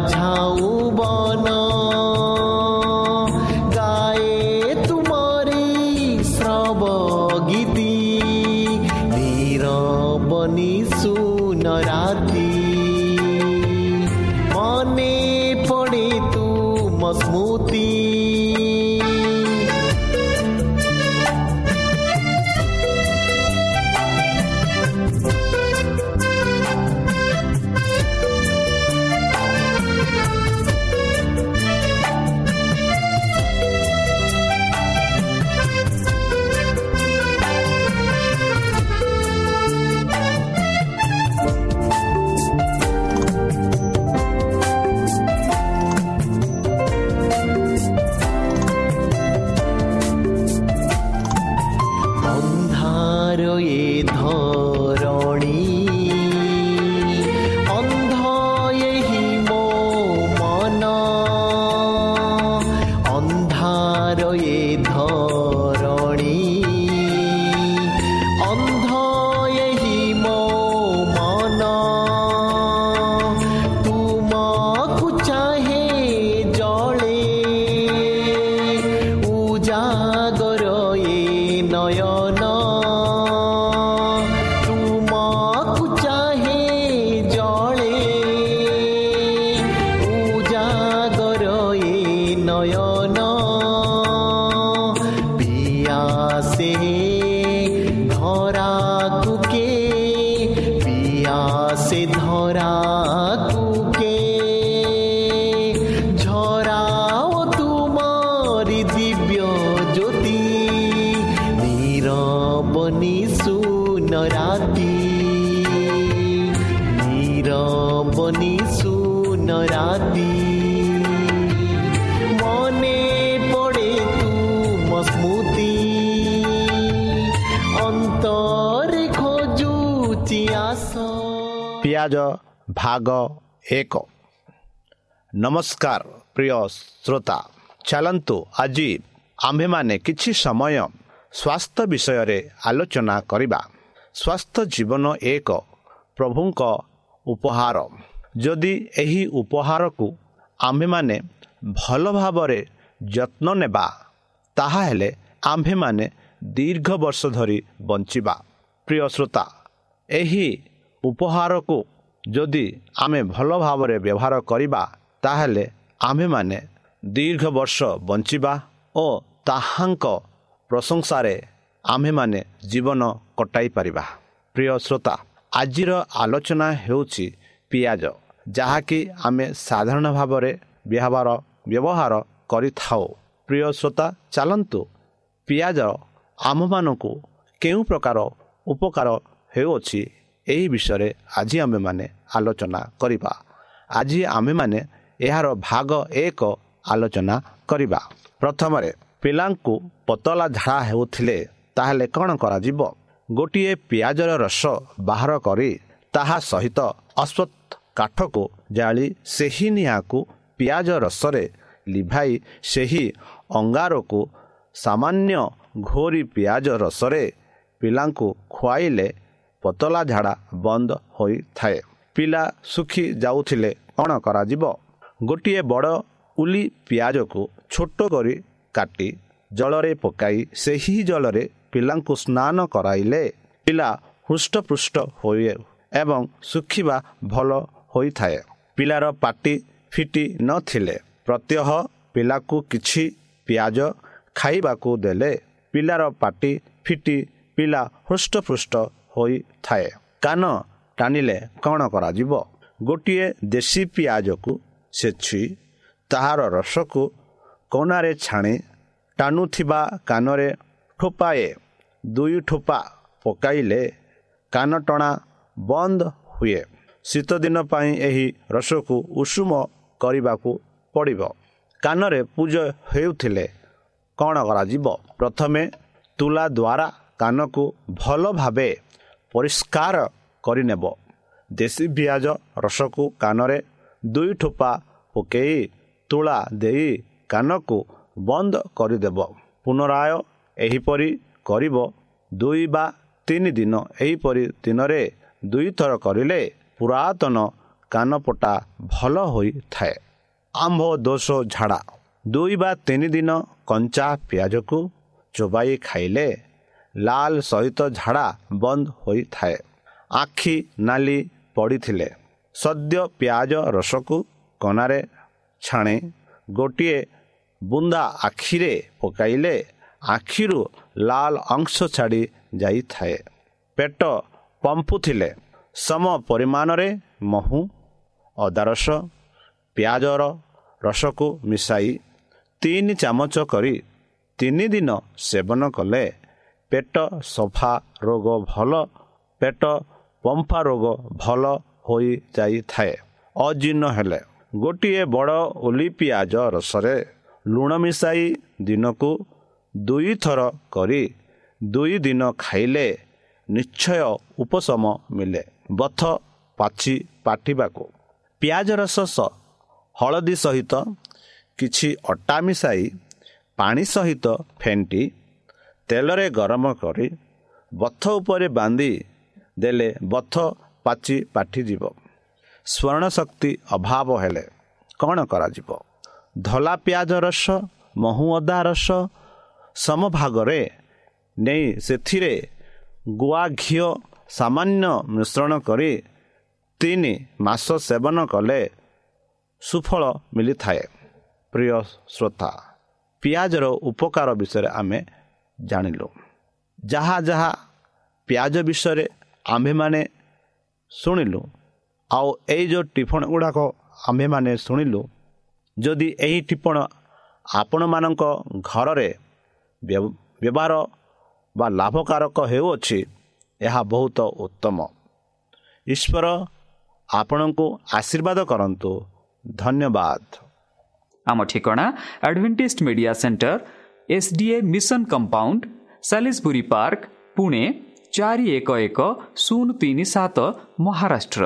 माझाओं मारो ये धो ପିଆଜ ଭାଗ ଏକ ନମସ୍କାର ପ୍ରିୟ ଶ୍ରୋତା ଚାଲନ୍ତୁ ଆଜି ଆମ୍ଭେମାନେ କିଛି ସମୟ ସ୍ୱାସ୍ଥ୍ୟ ବିଷୟରେ ଆଲୋଚନା କରିବା। ସ୍ୱାସ୍ଥ୍ୟ ଜୀବନ ଏକ ପ୍ରଭୁଙ୍କ ଉପହାର। ଯଦି ଏହି ଉପହାରକୁ ଆମ୍ଭେମାନେ ଭଲ ଭାବରେ ଯତ୍ନ ନେବା ତାହେଲେ ଆମ୍ଭେମାନେ ଦୀର୍ଘ ବର୍ଷ ଧରି ବଞ୍ଚିବା। ପ୍ରିୟ ଶ୍ରୋତା ଏହି ଉପହାରକୁ ଯଦି ଆମେ ଭଲ ଭାବରେ ବ୍ୟବହାର କରିବା ତାହେଲେ ଆମ୍ଭେମାନେ ଦୀର୍ଘ ବର୍ଷ ବଞ୍ଚିବା ଓ ତାହାଙ୍କ ପ୍ରଶଂସାରେ ଆମ୍ଭେମାନେ ଜୀବନ କଟାଇ ପାରିବା। ପ୍ରିୟ ଶ୍ରୋତା ଆଜିର ଆଲୋଚନା ହେଉଛି ପିଆଜ ଯାହାକି ଆମେ ସାଧାରଣ ଭାବରେ ବ୍ୟବହାର ବ୍ୟବହାର କରିଥାଉ। ପ୍ରିୟ ଶ୍ରୋତା ଚାଲନ୍ତୁ ପିଆଜ ଆମ୍ଭମାନଙ୍କୁ କେଉଁ ପ୍ରକାର ଉପକାର ହେଉଅଛି ଏହି ବିଷୟରେ ଆଜି ଆମେମାନେ ଆଲୋଚନା କରିବା। ଆଜି ଆମେମାନେ ଏହାର ଭାଗ ଏକ ଆଲୋଚନା କରିବା। ପ୍ରଥମରେ ପିଲାଙ୍କୁ ପତଳା ଝାଡ଼ା ହେଉଥିଲେ ତାହେଲେ କ'ଣ କରାଯିବ? ଗୋଟିଏ ପିଆଜର ରସ ବାହାର କରି ତାହା ସହିତ ଅଶ୍ୱତ କାଠକୁ ଜାଳି ସେହି ନିଆଁକୁ ପିଆଜ ରସରେ ଲିଭାଇ ସେହି ଅଙ୍ଗାରକୁ ସାମାନ୍ୟ ଘୋରି ପିଆଜ ରସରେ ପିଲାଙ୍କୁ ଖୁଆଇଲେ ପତଳା ଝାଡ଼ା ବନ୍ଦ ହୋଇଥାଏ। ପିଲା ଶୁଖି ଯାଉଥିଲେ କ'ଣ କରାଯିବ? ଗୋଟିଏ ବଡ଼ ଉଲି ପିଆଜକୁ ଛୋଟ କରି କାଟି ଜଳରେ ପକାଇ ସେହି ଜଳରେ ପିଲାଙ୍କୁ ସ୍ନାନ କରାଇଲେ। ପିଲା ହୃଷ୍ଟପୃଷ୍ଟ ହୁଏ ଏବଂ ଶୁଖିବା ଭଲ ହୋଇଥାଏ। ପିଲାର ପାଟି ଫିଟି ନଥିଲେ ପ୍ରତ୍ୟହ ପିଲାକୁ କିଛି ପିଆଜ ଖାଇବାକୁ ଦେଲେ। ପିଲାର ପାଟି ଫିଟି ପିଲା ହୃଷ୍ଟପୃଷ୍ଟ ହୋଇଥାଏ। କାନ ଟାଣିଲେ କ'ଣ କରାଯିବ? ଗୋଟିଏ ଦେଶୀ ପିଆଜକୁ ସେଛି ତାହାର ରସକୁ କନାରେ ଛାଣି ଟାଣୁଥିବା କାନରେ ଠୋପାଏ। ଦୁଇ ଠୋପା ପକାଇଲେ କାନ ଟଣା ବନ୍ଦ ହୁଏ। ଶୀତଦିନ ପାଇଁ ଏହି ରସକୁ ଉଷୁମ କରିବାକୁ ପଡ଼ିବ। କାନରେ ପୂଜ ହେଉଥିଲେ କ'ଣ କରାଯିବ? ପ୍ରଥମେ ତୁଲା ଦ୍ୱାରା କାନକୁ ଭଲ ଭାବେ ପରିଷ୍କାର କରିନେବ ଦେଶୀ ପିଆଜ ରସକୁ କାନରେ ଦୁଇ ଠୋପା ପକାଇ ତୁଳା ଦେଇ କାନକୁ ବନ୍ଦ କରିଦେବ। ପୁନରାୟ ଏହିପରି କରିବ ଦୁଇ ବା ତିନି ଦିନ। ଏହିପରି ଦିନରେ ଦୁଇଥର କରିଲେ ପୁରାତନ କାନପଟା ଭଲ ହୋଇଥାଏ। ଆମ୍ଭ ଦୋଷ ଝାଡ଼ା। ଦୁଇ ବା ତିନି ଦିନ କଞ୍ଚା ପିଆଜକୁ ଚୋବାଇ ଖାଇଲେ ଲାଲ ସହିତ ଝାଡ଼ା ବନ୍ଦ ହୋଇଥାଏ। ଆଖି ନାଲି ପଡ଼ିଥିଲେ। ସଦ୍ୟ ପିଆଜ ରସକୁ କନାରେ ଛାଣି। ଗୋଟିଏ ବୁନ୍ଦା ଆଖିରେ ପକାଇଲେ ଆଖିରୁ ଲାଲ ଅଂଶ ଛାଡ଼ି ଯାଇଥାଏ। ପେଟ ପମ୍ପୁଥିଲେ। ସମ ପରିମାଣରେ ମହୁ ଅଦା ରସ ପିଆଜର ରସକୁ ମିଶାଇ ତିନି ଚାମଚ କରି ତିନି ଦିନ ସେବନ କଲେ ପେଟ ସଫା ରୋଗ ଭଲ ପେଟ ପମ୍ଫା ରୋଗ ଭଲ ହୋଇଯାଇଥାଏ। ଅଜୀର୍ଣ୍ଣ ହେଲେ। ଗୋଟିଏ ବଡ଼ ଓଲି ପିଆଜ ରସରେ ଲୁଣ ମିଶାଇ ଦିନକୁ ଦୁଇଥର କରି ଦୁଇ ଦିନ ଖାଇଲେ ନିଶ୍ଚୟ ଉପଶମ ମିଳେ ବଥ ପାଛି ପାଠିବାକୁ ପିଆଜ ରସ ହଳଦୀ ସହିତ କିଛି ଅଟା ମିଶାଇ ପାଣି ସହିତ ଫେଣ୍ଟି ତେଲରେ ଗରମ କରି ବଥ ଉପରେ ବାନ୍ଧି ଦେଲେ ବଥ ପାଚି ପାଠିଯିବ ସ୍ମରଣ ଶକ୍ତି ଅଭାବ ହେଲେ କ'ଣ କରାଯିବ? ଧଳା ପିଆଜ ରସ ମହୁ ଅଦା ରସ ସମଭାଗରେ ନେଇ ସେଥିରେ ଗୁଆ ଘିଅ ସାମାନ୍ୟ ମିଶ୍ରଣ କରି ତିନି ମାସ ସେବନ କଲେ ସୁଫଳ ମିଳିଥାଏ। ପ୍ରିୟ ଶ୍ରୋତା ପିଆଜର ଉପକାର ବିଷୟରେ ଆମେ ଜାଣିଲୁ। ଯାହା ଯାହା ପିଆଜ ବିଷୟରେ ଆମ୍ଭେମାନେ ଶୁଣିଲୁ ଆଉ ଏଇ ଯେଉଁ ଟିଫଣ ଗୁଡ଼ାକ ଆମ୍ଭେମାନେ ଶୁଣିଲୁ ଯଦି ଏହି ଟିପଣ ଆପଣମାନଙ୍କ ଘରରେ ବ୍ୟବହାର ବା ଲାଭକାରକ ହେଉଅଛି ଏହା ବହୁତ ଉତ୍ତମ। ଈଶ୍ୱର ଆପଣଙ୍କୁ ଆଶୀର୍ବାଦ କରନ୍ତୁ। ଧନ୍ୟବାଦ। ଆମ ଠିକଣା Adventist Media Centre S D A Mission Compound Salisbury Park Pune ଚାରି ଏକ ଏକ ଶୂନ ତିନି ସାତ ମହାରାଷ୍ଟ୍ର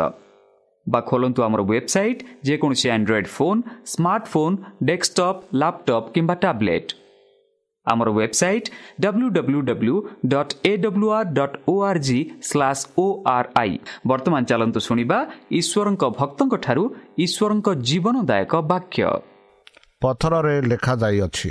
ବା ଖୋଲନ୍ତୁ ଆମର ୱେବସାଇଟ୍ ଯେକୌଣସି Android phone smartphone desktop laptop କିମ୍ବା ଟ୍ୟାବ୍ଲେଟ୍ ଆମର website W W W dot A W R dot O R G slash O R I ବର୍ତ୍ତମାନ ଚାଲନ୍ତୁ ଶୁଣିବା ଈଶ୍ୱରଙ୍କ ଭକ୍ତଙ୍କଠାରୁ ଈଶ୍ୱରଙ୍କ ଜୀବନଦାୟକ ବାକ୍ୟ ପଥରରେ ଲେଖାଯାଇଅଛି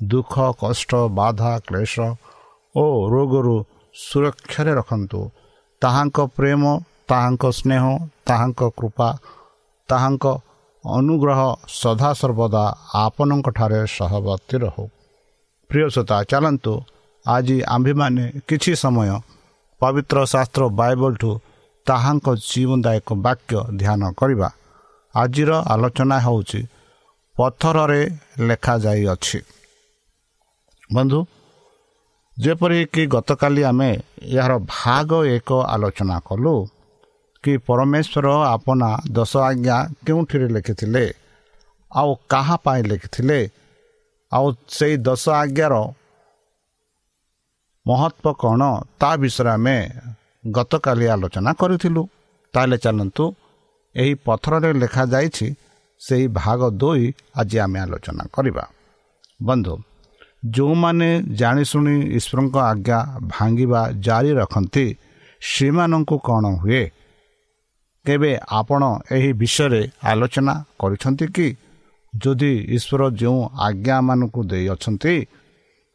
ଦୁଃଖ କଷ୍ଟ ବାଧା କ୍ଲେଶ ଓ ରୋଗରୁ ସୁରକ୍ଷାରେ ରଖନ୍ତୁ। ତାହାଙ୍କ ପ୍ରେମ ତାହାଙ୍କ ସ୍ନେହ ତାହାଙ୍କ କୃପା ତାହାଙ୍କ ଅନୁଗ୍ରହ ସଦାସର୍ବଦା ଆପଣଙ୍କଠାରେ ସହବର୍ତ୍ତୀ ରହୁ। ପ୍ରିୟସତା ଚାଲନ୍ତୁ। ଆଜି ଆମ୍ଭେମାନେ କିଛି ସମୟ ପବିତ୍ର ଶାସ୍ତ୍ର ବାଇବଲଠୁ ତାହାଙ୍କ ଜୀବନଦାୟକ ବାକ୍ୟ ଧ୍ୟାନ କରିବା। ଆଜିର ଆଲୋଚନା ହେଉଛି ପଥରରେ ଲେଖାଯାଇଅଛି। ବନ୍ଧୁ ଯେପରିକି ଗତକାଲି ଆମେ ଏହାର ଭାଗ ଏକ ଆଲୋଚନା କଲୁ କି ପରମେଶ୍ୱର ଆପଣା ଦଶ ଆଜ୍ଞା କେଉଁଠିରେ ଲେଖିଥିଲେ ଆଉ କାହା ପାଇଁ ଲେଖିଥିଲେ ଆଉ ସେଇ ଦଶ ଆଜ୍ଞାର ମହତ୍ଵ କ'ଣ ତା ବିଷୟରେ ଆମେ ଗତକାଲି ଆଲୋଚନା କରିଥିଲୁ। ତାହେଲେ ଚାଲନ୍ତୁ ଏହି ପଥରରେ ଲେଖାଯାଇଛି ସେହି ଭାଗ ଦୁଇ ଆଜି ଆମେ ଆଲୋଚନା କରିବା। ବନ୍ଧୁ ଯେଉଁମାନେ ଜାଣିଶୁଣି ଈଶ୍ୱରଙ୍କ ଆଜ୍ଞା ଭାଙ୍ଗିବା ଜାରି ରଖନ୍ତି ସେମାନଙ୍କୁ କ'ଣ ହୁଏ? କେବେ ଆପଣ ଏହି ବିଷୟରେ ଆଲୋଚନା କରିଛନ୍ତି କି? ଯଦି ଈଶ୍ୱର ଯେଉଁ ଆଜ୍ଞାମାନଙ୍କୁ ଦେଇଅଛନ୍ତି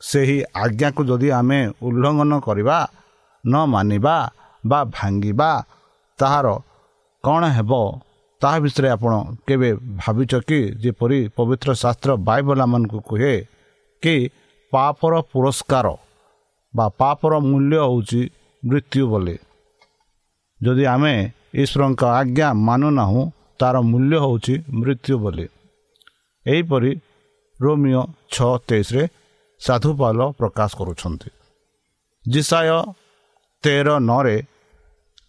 ସେହି ଆଜ୍ଞାକୁ ଯଦି ଆମେ ଉଲ୍ଲଙ୍ଘନ କରିବା ନ ମାନିବା ବା ଭାଙ୍ଗିବା ତାହାର କ'ଣ ହେବ? ତାହା ବିଷୟରେ ଆପଣ କେବେ ଭାବିଛ କି? ଯେପରି ପବିତ୍ର ଶାସ୍ତ୍ର ବାଇବଲ ଆମମାନଙ୍କୁ କୁହେ କି ପାପର ପୁରସ୍କାର ବା ପାପର ମୂଲ୍ୟ ହେଉଛି ମୃତ୍ୟୁ ବୋଲି। ଯଦି ଆମେ ଈଶ୍ୱରଙ୍କ ଆଜ୍ଞା ମାନୁନାହୁଁ ତା'ର ମୂଲ୍ୟ ହେଉଛି ମୃତ୍ୟୁ ବୋଲି। ଏହିପରି ରୋମିଓ ଛଅ ତେଇଶରେ ସାଧୁପାଲ ପ୍ରକାଶ କରୁଛନ୍ତି। ଜିସାୟ ତେର ନଅରେ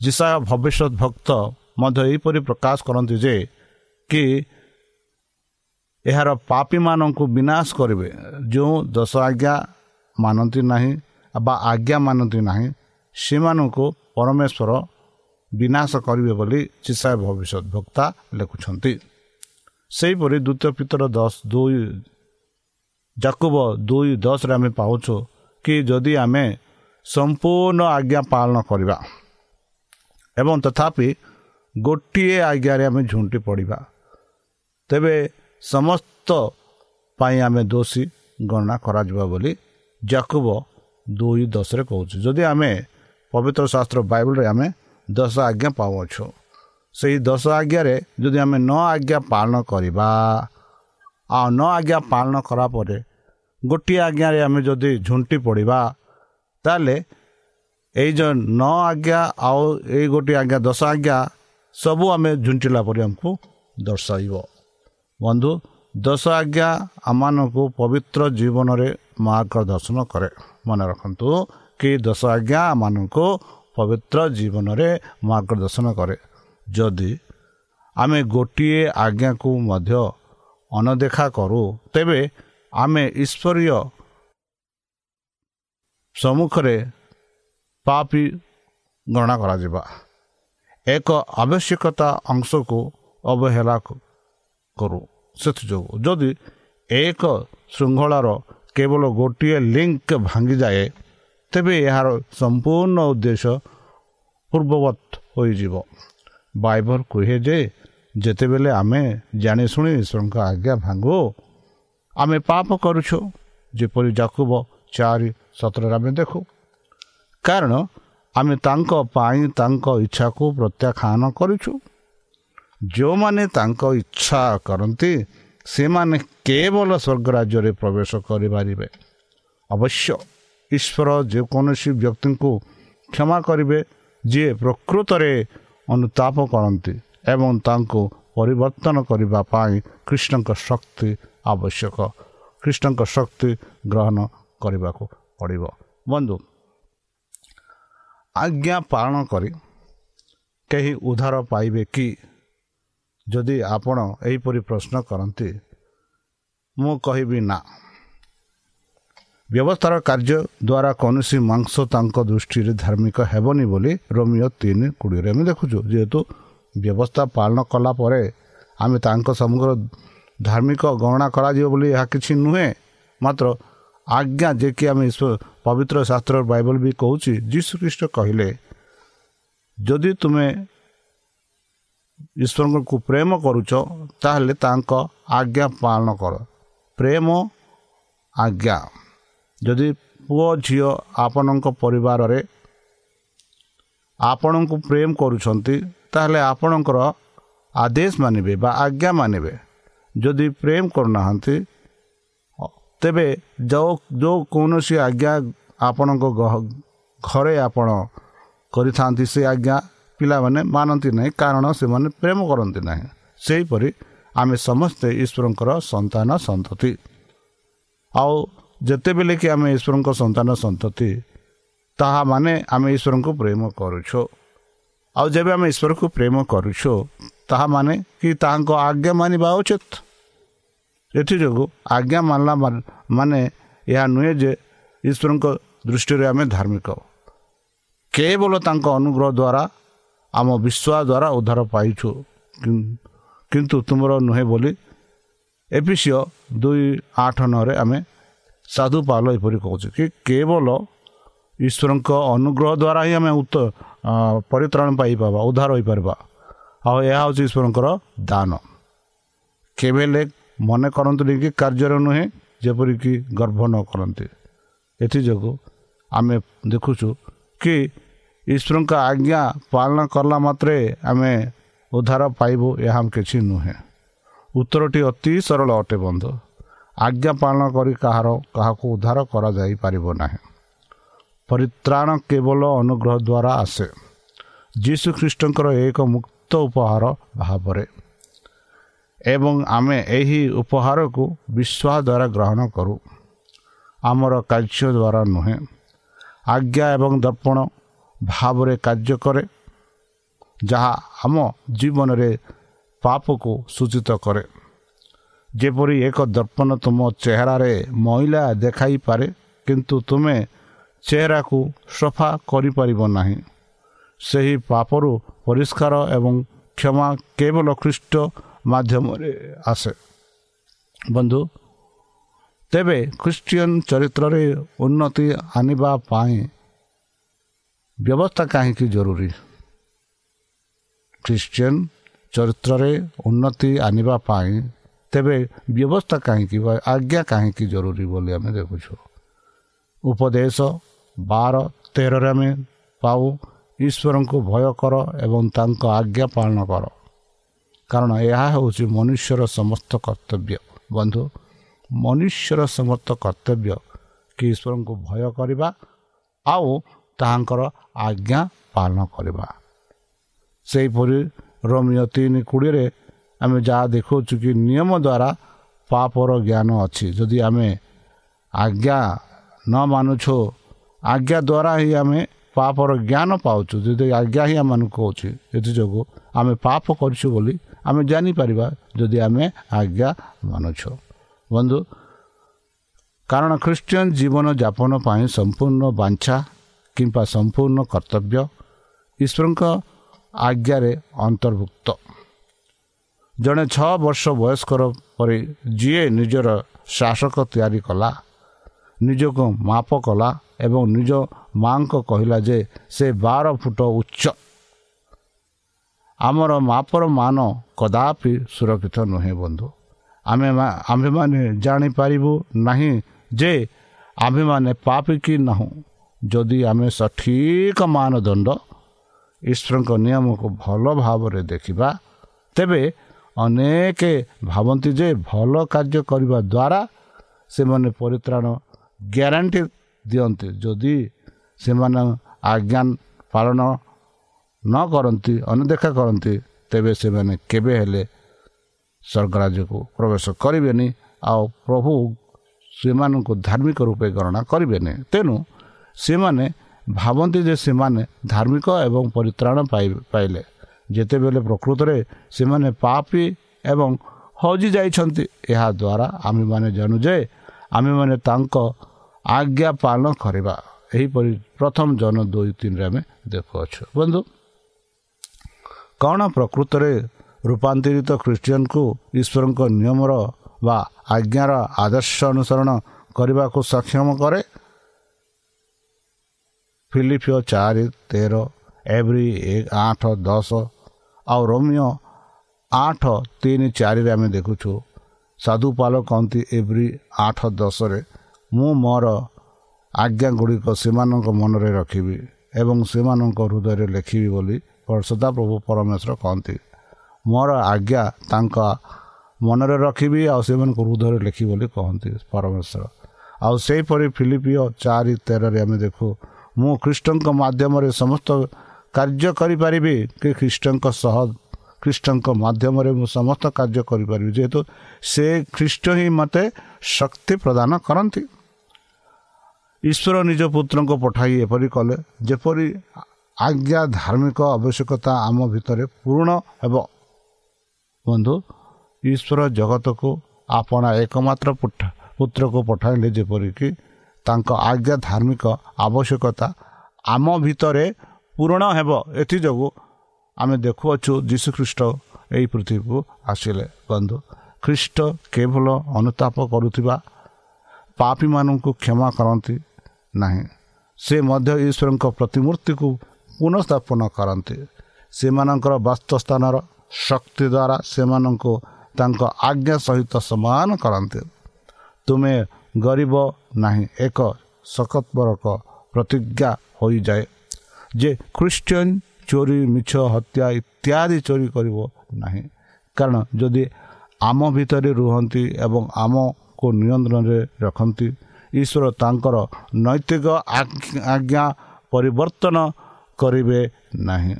ଜିସାୟ ଭବିଷ୍ୟତ ଭକ୍ତ ମଧ୍ୟ ଏହିପରି ପ୍ରକାଶ କରନ୍ତି ଯେ କି ଏହାର ପାପୀମାନଙ୍କୁ ବିନାଶ କରିବେ। ଯେଉଁ ଦଶ ଆଜ୍ଞା ମାନନ୍ତି ନାହିଁ ବା ଆଜ୍ଞା ମାନନ୍ତି ନାହିଁ ସେମାନଙ୍କୁ ପରମେଶ୍ୱର ବିନାଶ କରିବେ ବୋଲି ଚିସାୟ ଭବିଷ୍ୟତ ଭକ୍ତା ଲେଖୁଛନ୍ତି। ସେହିପରି ଦ୍ୱିତୀୟ ପିତର ଦଶ ଦୁଇ ଜାକୁବ ଦୁଇ ଦଶରେ ଆମେ ପାଉଛୁ କି ଯଦି ଆମେ ସମ୍ପୂର୍ଣ୍ଣ ଆଜ୍ଞା ପାଳନ କରିବା ଏବଂ ତଥାପି ଗୋଟିଏ ଆଜ୍ଞାରେ ଆମେ ଝୁଣ୍ଟି ପଡ଼ିବା ତେବେ ସମସ୍ତ ପାଇଁ ଆମେ ଦୋଷୀ ଗଣନା କରାଯିବ ବୋଲି ଜାକୁବ ଦୁଇ ଦଶରେ କହୁଛୁ। ଯଦି ଆମେ ପବିତ୍ର ଶାସ୍ତ୍ର ବାଇବଲରେ ଆମେ ଦଶ ଆଜ୍ଞା ପାଉଅଛୁ ସେହି ଦଶ ଆଜ୍ଞାରେ ଯଦି ଆମେ ନ ଆଜ୍ଞା ପାଳନ କରିବା ଆଉ ନ ଆଜ୍ଞା ପାଳନ କଲା ପରେ ଗୋଟିଏ ଆଜ୍ଞାରେ ଆମେ ଯଦି ଝୁଣ୍ଟି ପଡ଼ିବା ତାହେଲେ ଏଇ ଯେଉଁ ନଅ ଆଜ୍ଞା ଆଉ ଏଇ ଗୋଟିଏ ଆଜ୍ଞା ଦଶ ଆଜ୍ଞା ସବୁ ଆମେ ଝୁଣ୍ଟିଲା ପରେ ଆମକୁ ଦର୍ଶାଇବ। ବନ୍ଧୁ ଦଶ ଆଜ୍ଞା ଆମମାନଙ୍କୁ ପବିତ୍ର ଜୀବନରେ ମାର୍ଗଦର୍ଶନ କରେ। ମନେ ରଖନ୍ତୁ କି ଦଶ ଆଜ୍ଞା ଆମମାନଙ୍କୁ ପବିତ୍ର ଜୀବନରେ ମାର୍ଗଦର୍ଶନ କରେ। ଯଦି ଆମେ ଗୋଟିଏ ଆଜ୍ଞାକୁ ମଧ୍ୟ ଅନଦେଖା କରୁ ତେବେ ଆମେ ଈଶ୍ୱରୀୟ ସମ୍ମୁଖରେ ପାପି ଗଣନା କରାଯିବା। ଏକ ଆବଶ୍ୟକତା ଅଂଶକୁ ଅବହେଳା କରୁ। ସେଥିଯୋଗୁଁ ଯଦି ଏକ ଶୃଙ୍ଖଳାର କେବଳ ଗୋଟିଏ ଲିଙ୍କ ଭାଙ୍ଗିଯାଏ ତେବେ ଏହାର ସମ୍ପୂର୍ଣ୍ଣ ଉଦ୍ଦେଶ୍ୟ ପୂର୍ବବତ ହୋଇଯିବ। ବାଇବଲ କୁହେ ଯେ ଯେତେବେଳେ ଆମେ ଜାଣିଶୁଣି ଈଶ୍ୱରଙ୍କ ଆଜ୍ଞା ଭାଙ୍ଗୁ ଆମେ ପାପ କରୁଛୁ। ଯେପରି ଯାକୁବ ଚାରି ସତରରେ ଆମେ ଦେଖୁ। କାରଣ ଆମେ ତାଙ୍କ ପାଇଁ ତାଙ୍କ ଇଚ୍ଛାକୁ ପ୍ରତ୍ୟାଖ୍ୟାନ କରୁଛୁ। ଯେଉଁମାନେ ତାଙ୍କ ଇଚ୍ଛା କରନ୍ତି ସେମାନେ କେବଳ ସ୍ୱର୍ଗ ରାଜ୍ୟରେ ପ୍ରବେଶ କରିପାରିବେ। ଅବଶ୍ୟ ଈଶ୍ୱର ଯେକୌଣସି ବ୍ୟକ୍ତିଙ୍କୁ କ୍ଷମା କରିବେ ଯିଏ ପ୍ରକୃତରେ ଅନୁତାପ କରନ୍ତି ଏବଂ ତାଙ୍କୁ ପରିବର୍ତ୍ତନ କରିବା ପାଇଁ କୃଷ୍ଣଙ୍କ ଶକ୍ତି ଆବଶ୍ୟକ। କୃଷ୍ଣଙ୍କ ଶକ୍ତି ଗ୍ରହଣ କରିବାକୁ ପଡ଼ିବ। ବନ୍ଧୁ ଆଜ୍ଞା ପାଳନ କରି କେହି ଉଦ୍ଧାର ପାଇବେ କି? ଯଦି ଆପଣ ଏହିପରି ପ୍ରଶ୍ନ କରନ୍ତି ମୁଁ କହିବି ନା। ବ୍ୟବସ୍ଥାର କାର୍ଯ୍ୟ ଦ୍ୱାରା କୌଣସି ମାଂସ ତାଙ୍କ ଦୃଷ୍ଟିରେ ଧାର୍ମିକ ହେବନି ବୋଲି ରୋମିଓ ତିନି କୋଡ଼ିଏରେ ଆମେ ଦେଖୁଛୁ। ଯେହେତୁ ବ୍ୟବସ୍ଥା ପାଳନ କଲା ପରେ ଆମେ ତାଙ୍କ ସମଗ୍ର ଧାର୍ମିକ ଗଣନା କରାଯିବ ବୋଲି ଏହା କିଛି ନୁହେଁ। ମାତ୍ର ଆଜ୍ଞା ଯେ କି ଆମେ ପବିତ୍ର ଶାସ୍ତ୍ର ବାଇବଲ ବି କହୁଛି ଯୀଶୁଖ୍ରୀଷ୍ଟ କହିଲେ ଯଦି ତୁମେ ଈଶ୍ୱରଙ୍କୁ ପ୍ରେମ କରୁଛ ତାହେଲେ ତାଙ୍କ ଆଜ୍ଞା ପାଳନ କର। ପ୍ରେମ ଆଜ୍ଞା। ଯଦି ପୁଅ ଝିଅ ଆପଣଙ୍କ ପରିବାରରେ ଆପଣଙ୍କୁ ପ୍ରେମ କରୁଛନ୍ତି ତାହେଲେ ଆପଣଙ୍କର ଆଦେଶ ମାନିବେ ବା ଆଜ୍ଞା ମାନିବେ। ଯଦି ପ୍ରେମ କରୁନାହାନ୍ତି ତେବେ ଯେଉଁ ଯେଉଁ କୌଣସି ଆଜ୍ଞା ଆପଣଙ୍କ ଘରେ ଆପଣ କରିଥାନ୍ତି ସେ ଆଜ୍ଞା ପିଲାମାନେ ମାନନ୍ତି ନାହିଁ କାରଣ ସେମାନେ ପ୍ରେମ କରନ୍ତି ନାହିଁ। ସେହିପରି ଆମେ ସମସ୍ତେ ଈଶ୍ୱରଙ୍କର ସନ୍ତାନ ସନ୍ତତି। ଆଉ ଯେତେବେଳେ କି ଆମେ ଈଶ୍ୱରଙ୍କ ସନ୍ତାନ ସନ୍ତତି ତାହା ମାନେ ଆମେ ଈଶ୍ୱରଙ୍କୁ ପ୍ରେମ କରୁଛୁ। ଆଉ ଯେବେ ଆମେ ଈଶ୍ୱରକୁ ପ୍ରେମ କରୁଛୁ ତାହା ମାନେ କି ତାହାଙ୍କ ଆଜ୍ଞା ମାନିବା ଉଚିତ। ଏଥିଯୋଗୁଁ ଆଜ୍ଞା ମାନିଲା ମାନେ ଏହା ନୁହେଁ ଯେ ଈଶ୍ୱରଙ୍କ ଦୃଷ୍ଟିରେ ଆମେ ଧାର୍ମିକ। କେବଳ ତାଙ୍କ ଅନୁଗ୍ରହ ଦ୍ୱାରା ଆମ ବିଶ୍ୱାସ ଦ୍ୱାରା ଉଦ୍ଧାର ପାଇଛୁ। କିନ୍ତୁ ତୁମର ନୁହେଁ ବୋଲି ଏପିସିଓ ଦୁଇ ଆଠ ନଅରେ ଆମେ ସାଧୁ ପାଲ ଏପରି କହୁଛୁ କି କେବଳ ଈଶ୍ୱରଙ୍କ ଅନୁଗ୍ରହ ଦ୍ୱାରା ହିଁ ଆମେ ଉତ୍ତ ପରିତ୍ରାଣ ପାଇପାରିବା ଉଦ୍ଧାର ହୋଇପାରିବା। ଆଉ ଏହା ହେଉଛି ଈଶ୍ୱରଙ୍କର ଦାନ। କେବେ ହେଲେ ମନେ କରନ୍ତୁନି କି କାର୍ଯ୍ୟରେ ନୁହେଁ ଯେପରିକି ଗର୍ଭ ନ କରନ୍ତି। ଏଥିଯୋଗୁଁ ଆମେ ଦେଖୁଛୁ କି ଈଶ୍ୱରଙ୍କ ଆଜ୍ଞା ପାଳନ କଲା ମାତ୍ରେ ଆମେ ଉଦ୍ଧାର ପାଇବୁ ଏହା କିଛି ନୁହେଁ। ଉତ୍ତରଟି ଅତି ସରଳ ଅଟେ ବନ୍ଧୁ। ଆଜ୍ଞା ପାଳନ କରି କାହାର କାହାକୁ ଉଦ୍ଧାର କରାଯାଇପାରିବ ନାହିଁ। ପରିତ୍ରାଣ କେବଳ ଅନୁଗ୍ରହ ଦ୍ୱାରା ଆସେ। ଯୀଶୁଖ୍ରୀଷ୍ଟଙ୍କର ଏକ ମୁକ୍ତ ଉପହାର ଭାବରେ। ଏବଂ ଆମେ ଏହି ଉପହାରକୁ ବିଶ୍ୱାସ ଦ୍ୱାରା ଗ୍ରହଣ କରୁ। ଆମର କାର୍ଯ୍ୟ ଦ୍ୱାରା ନୁହେଁ। ଆଜ୍ଞା ଏବଂ ଦର୍ପଣ ଭାବରେ କାର୍ଯ୍ୟ କରେ ଯାହା ଆମ ଜୀବନରେ ପାପକୁ ସୂଚିତ କରେ ଯେପରି ଏକ ଦର୍ପଣ ତୁମ ଚେହେରାରେ ମଇଳା ଦେଖାଇପାରେ କିନ୍ତୁ ତୁମେ ଚେହେରାକୁ ସଫା କରିପାରିବ ନାହିଁ ସେହି ପାପରୁ ପରିଷ୍କାର ଏବଂ କ୍ଷମା କେବଳ ଖ୍ରୀଷ୍ଟ ମାଧ୍ୟମରେ ଆସେ ବନ୍ଧୁ ତେବେ ଖ୍ରୀଷ୍ଟିଆନ ଚରିତ୍ରରେ ଉନ୍ନତି ଆଣିବା ପାଇଁ ବ୍ୟବସ୍ଥା କାହିଁକି ଜରୁରୀ? ଖ୍ରୀଷ୍ଟିଆନ ଚରିତ୍ରରେ ଉନ୍ନତି ଆଣିବା ପାଇଁ ତେବେ ବ୍ୟବସ୍ଥା କାହିଁକି ବା ଆଜ୍ଞା କାହିଁକି ଜରୁରୀ ବୋଲି ଆମେ ଦେଖୁଛୁ। ଉପଦେଶ ବାର ତେରରେ ଆମେ ପାଉ ଈଶ୍ୱରଙ୍କୁ ଭୟ କର ଏବଂ ତାଙ୍କ ଆଜ୍ଞା ପାଳନ କର। କାରଣ ଏହା ହେଉଛି ମନୁଷ୍ୟର ସମସ୍ତ କର୍ତ୍ତବ୍ୟ। ବନ୍ଧୁ ମନୁଷ୍ୟର ସମସ୍ତ କର୍ତ୍ତବ୍ୟ କି ଈଶ୍ୱରଙ୍କୁ ଭୟ କରିବା ଆଉ ତାହାଙ୍କର ଆଜ୍ଞା ପାଳନ କରିବା। ସେହିପରି ରୋମିଓ ତିନି କୋଡ଼ିଏରେ ଆମେ ଯାହା ଦେଖାଉଛୁ କି ନିୟମ ଦ୍ୱାରା ପାପର ଜ୍ଞାନ ଅଛି। ଯଦି ଆମେ ଆଜ୍ଞା ନ ମାନୁଛୁ ଆଜ୍ଞା ଦ୍ୱାରା ହିଁ ଆମେ ପାପର ଜ୍ଞାନ ପାଉଛୁ। ଯଦି ଆଜ୍ଞା ହିଁ ଆମମାନଙ୍କୁ କହୁଛି ଏଥିଯୋଗୁଁ ଆମେ ପାପ କରିଛୁ ବୋଲି ଆମେ ଜାଣିପାରିବା ଯଦି ଆମେ ଆଜ୍ଞା ମାନୁଛୁ। ବନ୍ଧୁ କାରଣ ଖ୍ରୀଷ୍ଟିଆନ ଜୀବନଯାପନ ପାଇଁ ସମ୍ପୂର୍ଣ୍ଣ ବାଞ୍ଛା କିମ୍ବା ସମ୍ପୂର୍ଣ୍ଣ କର୍ତ୍ତବ୍ୟ ଈଶ୍ୱରଙ୍କ ଆଜ୍ଞାରେ ଅନ୍ତର୍ଭୁକ୍ତ। ଜଣେ ଛଅ ବର୍ଷ ବୟସ୍କର ପରେ ଯିଏ ନିଜର ଶାସକ ତିଆରି କଲା ନିଜକୁ ମାପ କଲା ଏବଂ ନିଜ ମାଆଙ୍କ କହିଲା ଯେ ସେ ବାର ଫୁଟ ଉଚ୍ଚ। ଆମର ମାପର ମାନ କଦାପି ସୁରକ୍ଷିତ ନୁହେଁ ବନ୍ଧୁ। ଆମେ ଆମ୍ଭେମାନେ ଜାଣିପାରିବୁ ନାହିଁ ଯେ ଆମ୍ଭେମାନେ ପାପି କି ନାହୁଁ। ଯଦି ଆମେ ସଠିକ ମାନଦଣ୍ଡ ଈଶ୍ୱରଙ୍କ ନିୟମକୁ ଭଲ ଭାବରେ ଦେଖିବା ତେବେ ଅନେକ ଭାବନ୍ତି ଯେ ଭଲ କାର୍ଯ୍ୟ କରିବା ଦ୍ୱାରା ସେମାନେ ପରିତ୍ରାଣ ଗ୍ୟାରେଣ୍ଟି ଦିଅନ୍ତି। ଯଦି ସେମାନେ ଆଜ୍ଞା ପାଳନ ନ କରନ୍ତି ଅନଦେଖା କରନ୍ତି ତେବେ ସେମାନେ କେବେ ହେଲେ ସ୍ୱର୍ଗରାଜ୍ୟକୁ ପ୍ରବେଶ କରିବେନି ଆଉ ପ୍ରଭୁ ସେମାନଙ୍କୁ ଧାର୍ମିକ ରୂପେ ଗଣନା କରିବେନି। ତେଣୁ ସେମାନେ ଭାବନ୍ତି ଯେ ସେମାନେ ଧାର୍ମିକ ଏବଂ ପରିତ୍ରାଣ ପାଇଲେ। ଯେତେବେଳେ ପ୍ରକୃତରେ ସେମାନେ ପାପି ଏବଂ ହଜି ଯାଇଛନ୍ତି ଏହାଦ୍ୱାରା ଆମେମାନେ ଜାଣୁ ଯେ ଆମେମାନେ ତାଙ୍କ ଆଜ୍ଞା ପାଳନ କରିବା। ଏହିପରି ପ୍ରଥମ ଜନ ଦୁଇ ତିନିରେ ଆମେ ଦେଖୁଅଛୁ। ବନ୍ଧୁ କ'ଣ ପ୍ରକୃତରେ ରୂପାନ୍ତରିତ ଖ୍ରୀଷ୍ଟିଆନକୁ ଈଶ୍ୱରଙ୍କ ନିୟମର ବା ଆଜ୍ଞାର ଆଦର୍ଶ ଅନୁସରଣ କରିବାକୁ ସକ୍ଷମ କରେ? ଫିଲିପିଓ ଚାରି ତେର ଏଭ୍ରି ଆଠ ଦଶ ଆଉ ରୋମିଓ ଆଠ ତିନି ଚାରିରେ ଆମେ ଦେଖୁଛୁ ସାଧୁପାଲ କହନ୍ତି ଏଭ୍ରି ଆଠ ଦଶରେ ମୁଁ ମୋର ଆଜ୍ଞା ଗୁଡ଼ିକ ସେମାନଙ୍କ ମନରେ ରଖିବି ଏବଂ ସେମାନଙ୍କ ହୃଦୟରେ ଲେଖିବି ବୋଲି ସଦାପ୍ରଭୁ ପରମେଶ୍ୱର କହନ୍ତି। ମୋର ଆଜ୍ଞା ତାଙ୍କ ମନରେ ରଖିବି ଆଉ ସେମାନଙ୍କୁ ହୃଦୟରେ ଲେଖିବି ବୋଲି କହନ୍ତି ପରମେଶ୍ୱର। ଆଉ ସେହିପରି ଫିଲିପିଓ ଚାରି ତେରରେ ଆମେ ଦେଖୁ ମୁଁ ଖ୍ରୀଷ୍ଟଙ୍କ ମାଧ୍ୟମରେ ସମସ୍ତ କାର୍ଯ୍ୟ କରିପାରିବି କି ଖ୍ରୀଷ୍ଟଙ୍କ ସହ ଖ୍ରୀଷ୍ଟଙ୍କ ମାଧ୍ୟମରେ ମୁଁ ସମସ୍ତ କାର୍ଯ୍ୟ କରିପାରିବି। ଯେହେତୁ ସେ ଖ୍ରୀଷ୍ଟ ହିଁ ମୋତେ ଶକ୍ତି ପ୍ରଦାନ କରନ୍ତି। ଈଶ୍ୱର ନିଜ ପୁତ୍ରଙ୍କୁ ପଠାଇ ଏପରି କଲେ ଯେପରି ଆଜ୍ଞା ଧାର୍ମିକ ଆବଶ୍ୟକତା ଆମ ଭିତରେ ପୂରଣ ହେବ। ବନ୍ଧୁ ଈଶ୍ୱର ଜଗତକୁ ଆପଣା ଏକମାତ୍ର ପୁତ୍ରକୁ ପଠାଇଲେ ଯେପରିକି ତାଙ୍କ ଆଜ୍ଞା ଧାର୍ମିକ ଆବଶ୍ୟକତା ଆମ ଭିତରେ ପୂରଣ ହେବ ଏଥିଯୋଗୁଁ ଆମେ ଦେଖୁଅଛୁ ଯୀଶୁଖ୍ରୀଷ୍ଟ ଏହି ପୃଥିବୀକୁ ଆସିଲେ। ବନ୍ଧୁ ଖ୍ରୀଷ୍ଟ କେବଳ ଅନୁତାପ କରୁଥିବା ପାପୀମାନଙ୍କୁ କ୍ଷମା କରନ୍ତି ନାହିଁ। ସେ ମଧ୍ୟ ଈଶ୍ୱରଙ୍କ ପ୍ରତିମୂର୍ତ୍ତିକୁ ପୁନଃସ୍ଥାପନ କରନ୍ତି। ସେମାନଙ୍କର ବାସ୍ତସ୍ଥାନର ଶକ୍ତି ଦ୍ୱାରା ସେମାନଙ୍କୁ ତାଙ୍କ ଆଜ୍ଞା ସହିତ ସମାନ କରନ୍ତି। ତୁମେ ଗରିବ ନାହିଁ। ଏକ ସକତ୍ବରକ ପ୍ରତିଜ୍ଞା ହୋଇଯାଏ ଯେ ଖ୍ରୀଷ୍ଟିଆନ ଚୋରି ମିଛ ହତ୍ୟା ଇତ୍ୟାଦି ଚୋରି କରିବ ନାହିଁ। କାରଣ ଯଦି ଆମ ଭିତରେ ରୁହନ୍ତି ଏବଂ ଆମକୁ ନିୟନ୍ତ୍ରଣରେ ରଖନ୍ତି ଈଶ୍ୱର ତାଙ୍କର ନୈତିକ ଆଜ୍ଞା ପରିବର୍ତ୍ତନ କରିବେ ନାହିଁ।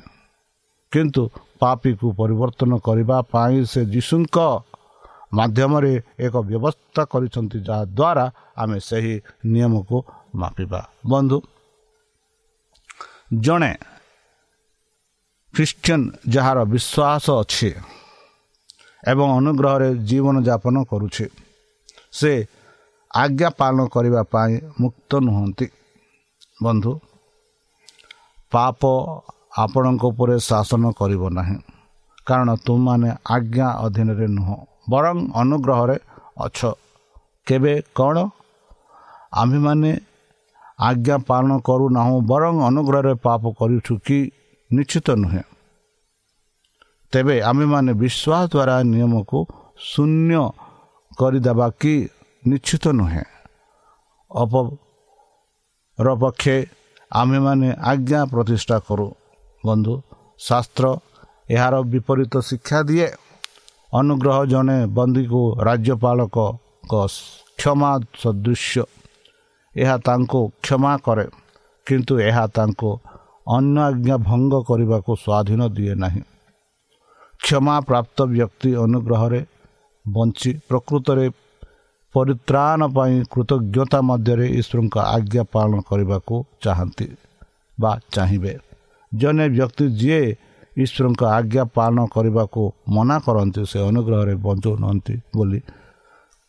କିନ୍ତୁ ପାପିକୁ ପରିବର୍ତ୍ତନ କରିବା ପାଇଁ ସେ ଯୀଶୁଙ୍କ ମାଧ୍ୟମରେ ଏକ ବ୍ୟବସ୍ଥା କରିଛନ୍ତି ଯାହାଦ୍ୱାରା ଆମେ ସେହି ନିୟମକୁ ମାପିବା। ବନ୍ଧୁ ଜଣେ ଖ୍ରୀଷ୍ଟିଆନ ଯାହାର ବିଶ୍ୱାସ ଅଛି ଏବଂ ଅନୁଗ୍ରହରେ ଜୀବନଯାପନ କରୁଛି ସେ ଆଜ୍ଞା ପାଳନ କରିବା ପାଇଁ ମୁକ୍ତ ନୁହନ୍ତି। ବନ୍ଧୁ ପାପ ଆପଣଙ୍କ ଉପରେ ଶାସନ କରିବ ନାହିଁ କାରଣ ତୁମମାନେ ଆଜ୍ଞା ଅଧୀନରେ ନୁହଁ। ବରଂ ଅନୁଗ୍ରହରେ ଅଛ। କେବେ କ'ଣ? ଆମ୍ଭେମାନେ ଆଜ୍ଞା ପାଳନ କରୁନାହୁଁ ବରଂ ଅନୁଗ୍ରହରେ ପାପ କରୁଛୁ କି ନିଶ୍ଚିତ ନୁହେଁ। ତେବେ ଆମେମାନେ ବିଶ୍ୱାସ ଦ୍ୱାରା ନିୟମକୁ ଶୂନ୍ୟ କରିଦେବା କି ନିଶ୍ଚିତ ନୁହେଁ। ଅପରପକ୍ଷେ ଆମେମାନେ ଆଜ୍ଞା ପ୍ରତିଷ୍ଠା କରୁ। ବନ୍ଧୁ ଶାସ୍ତ୍ର ଏହାର ବିପରୀତ ଶିକ୍ଷା ଦିଏ। ଅନୁଗ୍ରହ ଜଣେ ବନ୍ଦୀକୁ ରାଜ୍ୟପାଳକ କ୍ଷମା ସଦୃଶ୍ୟ। ଏହା ତାଙ୍କୁ କ୍ଷମା କରେ କିନ୍ତୁ ଏହା ତାଙ୍କୁ ଅନ୍ୟ ଆଜ୍ଞା ଭଙ୍ଗ କରିବାକୁ ସ୍ୱାଧୀନ ଦିଏ ନାହିଁ। କ୍ଷମା ପ୍ରାପ୍ତ ବ୍ୟକ୍ତି ଅନୁଗ୍ରହରେ ବଞ୍ଚି ପ୍ରକୃତରେ ପରିତ୍ରାଣ ପାଇଁ କୃତଜ୍ଞତା ମଧ୍ୟରେ ଈଶ୍ୱରଙ୍କ ଆଜ୍ଞା ପାଳନ କରିବାକୁ ଚାହାନ୍ତି ବା ଚାହିଁବେ। ଜଣେ ବ୍ୟକ୍ତି ଯିଏ ଈଶ୍ୱରଙ୍କ ଆଜ୍ଞା ପାଳନ କରିବାକୁ ମନା କରନ୍ତି ସେ ଅନୁଗ୍ରହରେ ବଞ୍ଚୁନାହାନ୍ତି ବୋଲି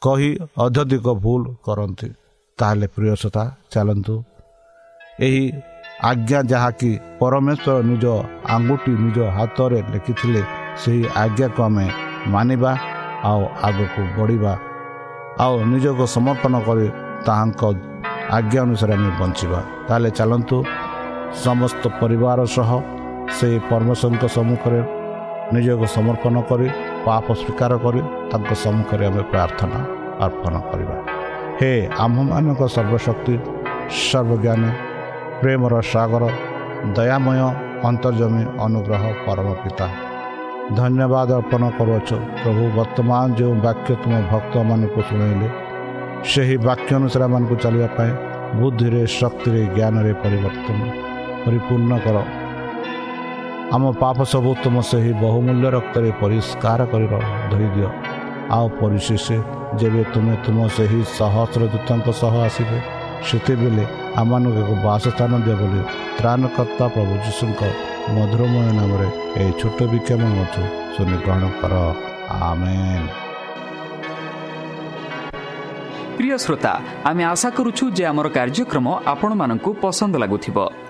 କହି ଅତ୍ୟଧିକ ଭୁଲ କରନ୍ତି। ତାହେଲେ ପ୍ରିୟସତା ଚାଲନ୍ତୁ। ଏହି ଆଜ୍ଞା ଯାହାକି ପରମେଶ୍ୱର ନିଜ ଆଙ୍ଗୁଠି ନିଜ ହାତରେ ଲେଖିଥିଲେ ସେହି ଆଜ୍ଞାକୁ ଆମେ ମାନିବା ଆଉ ଆଗକୁ ବଢ଼ିବା ଆଉ ନିଜକୁ ସମର୍ପଣ କରି ତାହାଙ୍କ ଆଜ୍ଞା ଅନୁସାରେ ଆମେ ବଞ୍ଚିବା। ତାହେଲେ ଚାଲନ୍ତୁ। ସମସ୍ତ ପରିବାର ସହ ସେହି ପରମେଶ୍ୱରଙ୍କ ସମ୍ମୁଖରେ ନିଜକୁ ସମର୍ପଣ କରି ପାପ ସ୍ୱୀକାର କରି ତାଙ୍କ ସମ୍ମୁଖରେ ଆମେ ପ୍ରାର୍ଥନା ଅର୍ପଣ କରିବା ହେ ଆମ୍ଭମାନଙ୍କ ସର୍ବଶକ୍ତି ସର୍ବଜ୍ଞାନୀ ପ୍ରେମର ସାଗର ଦୟାମୟ ଅନ୍ତର୍ଜମୀ ଅନୁଗ୍ରହ ପରମ ପିତା ଧନ୍ୟବାଦ ଅର୍ପଣ କରୁଅଛୁ ପ୍ରଭୁ ବର୍ତ୍ତମାନ ଯେଉଁ ବାକ୍ୟ ତୁମ ଭକ୍ତମାନଙ୍କୁ ଶୁଣାଇଲେ ସେହି ବାକ୍ୟ ଅନୁସାରେ ମାନଙ୍କୁ ଚାଲିବା ପାଇଁ ବୁଦ୍ଧିରେ ଶକ୍ତିରେ ଜ୍ଞାନରେ ପରିବର୍ତ୍ତନ ପରିପୂର୍ଣ୍ଣ କର ଆମ ପାପ ସବୁ ତୁମ ସେହି ବହୁମୂଲ୍ୟ ରକ୍ତରେ ପରିଷ୍କାର କରିବ ଧରିଦିଅ ଆଉ ପରିଶେଷ ଯେବେ ତୁମେ ତୁମ ସେହି ସହସ୍ର ଦୂତଙ୍କ ସହ ଆସିବେ ସେତେବେଳେ ଆମମାନଙ୍କୁ ଏକ ବାସସ୍ଥାନ ଦିଅ ବୋଲି ତ୍ରାଣକର୍ତ୍ତା ପ୍ରଭୁ ଯୀଶୁଙ୍କ ମଧୁରମୟ ନାମରେ ଏହି ଛୋଟ ବିକ୍ଷମ ମଧ୍ୟ ସୁନିଗ୍ରହଣ କର। ପ୍ରିୟ ଶ୍ରୋତା ଆମେ ଆଶା କରୁଛୁ ଯେ ଆମର କାର୍ଯ୍ୟକ୍ରମ ଆପଣମାନଙ୍କୁ ପସନ୍ଦ ଲାଗୁଥିବ।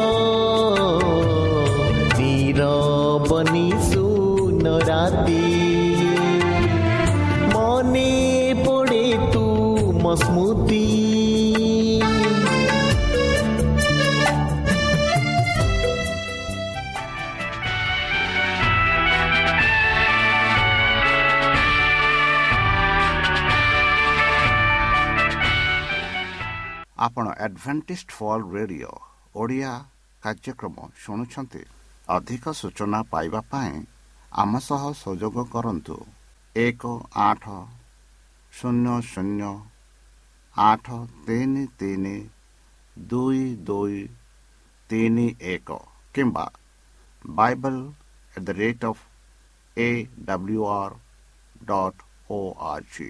ଈଶ୍ୱର ଆପଣଙ୍କୁ ଆଶୀର୍ବାଦ କରନ୍ତୁ ଧନ୍ୟବାଦ ଆପଣ ଆଡ଼ଭେଣ୍ଟିସ୍ଡ ଫଲ୍ ରେଡ଼ିଓ ଓଡ଼ିଆ କାର୍ଯ୍ୟକ୍ରମ ଶୁଣୁଛନ୍ତି ଅଧିକ ସୂଚନା ପାଇବା ପାଇଁ ଆମ ସହ ସଂଯୋଗ କରନ୍ତୁ ଏକ ଆଠ ଶୂନ୍ୟ ଶୂନ୍ୟ ଆଠ ତିନି ତିନି ଦୁଇ ଦୁଇ ତିନି ଏକ କିମ୍ବା Bible at the rate of A W R dot O R G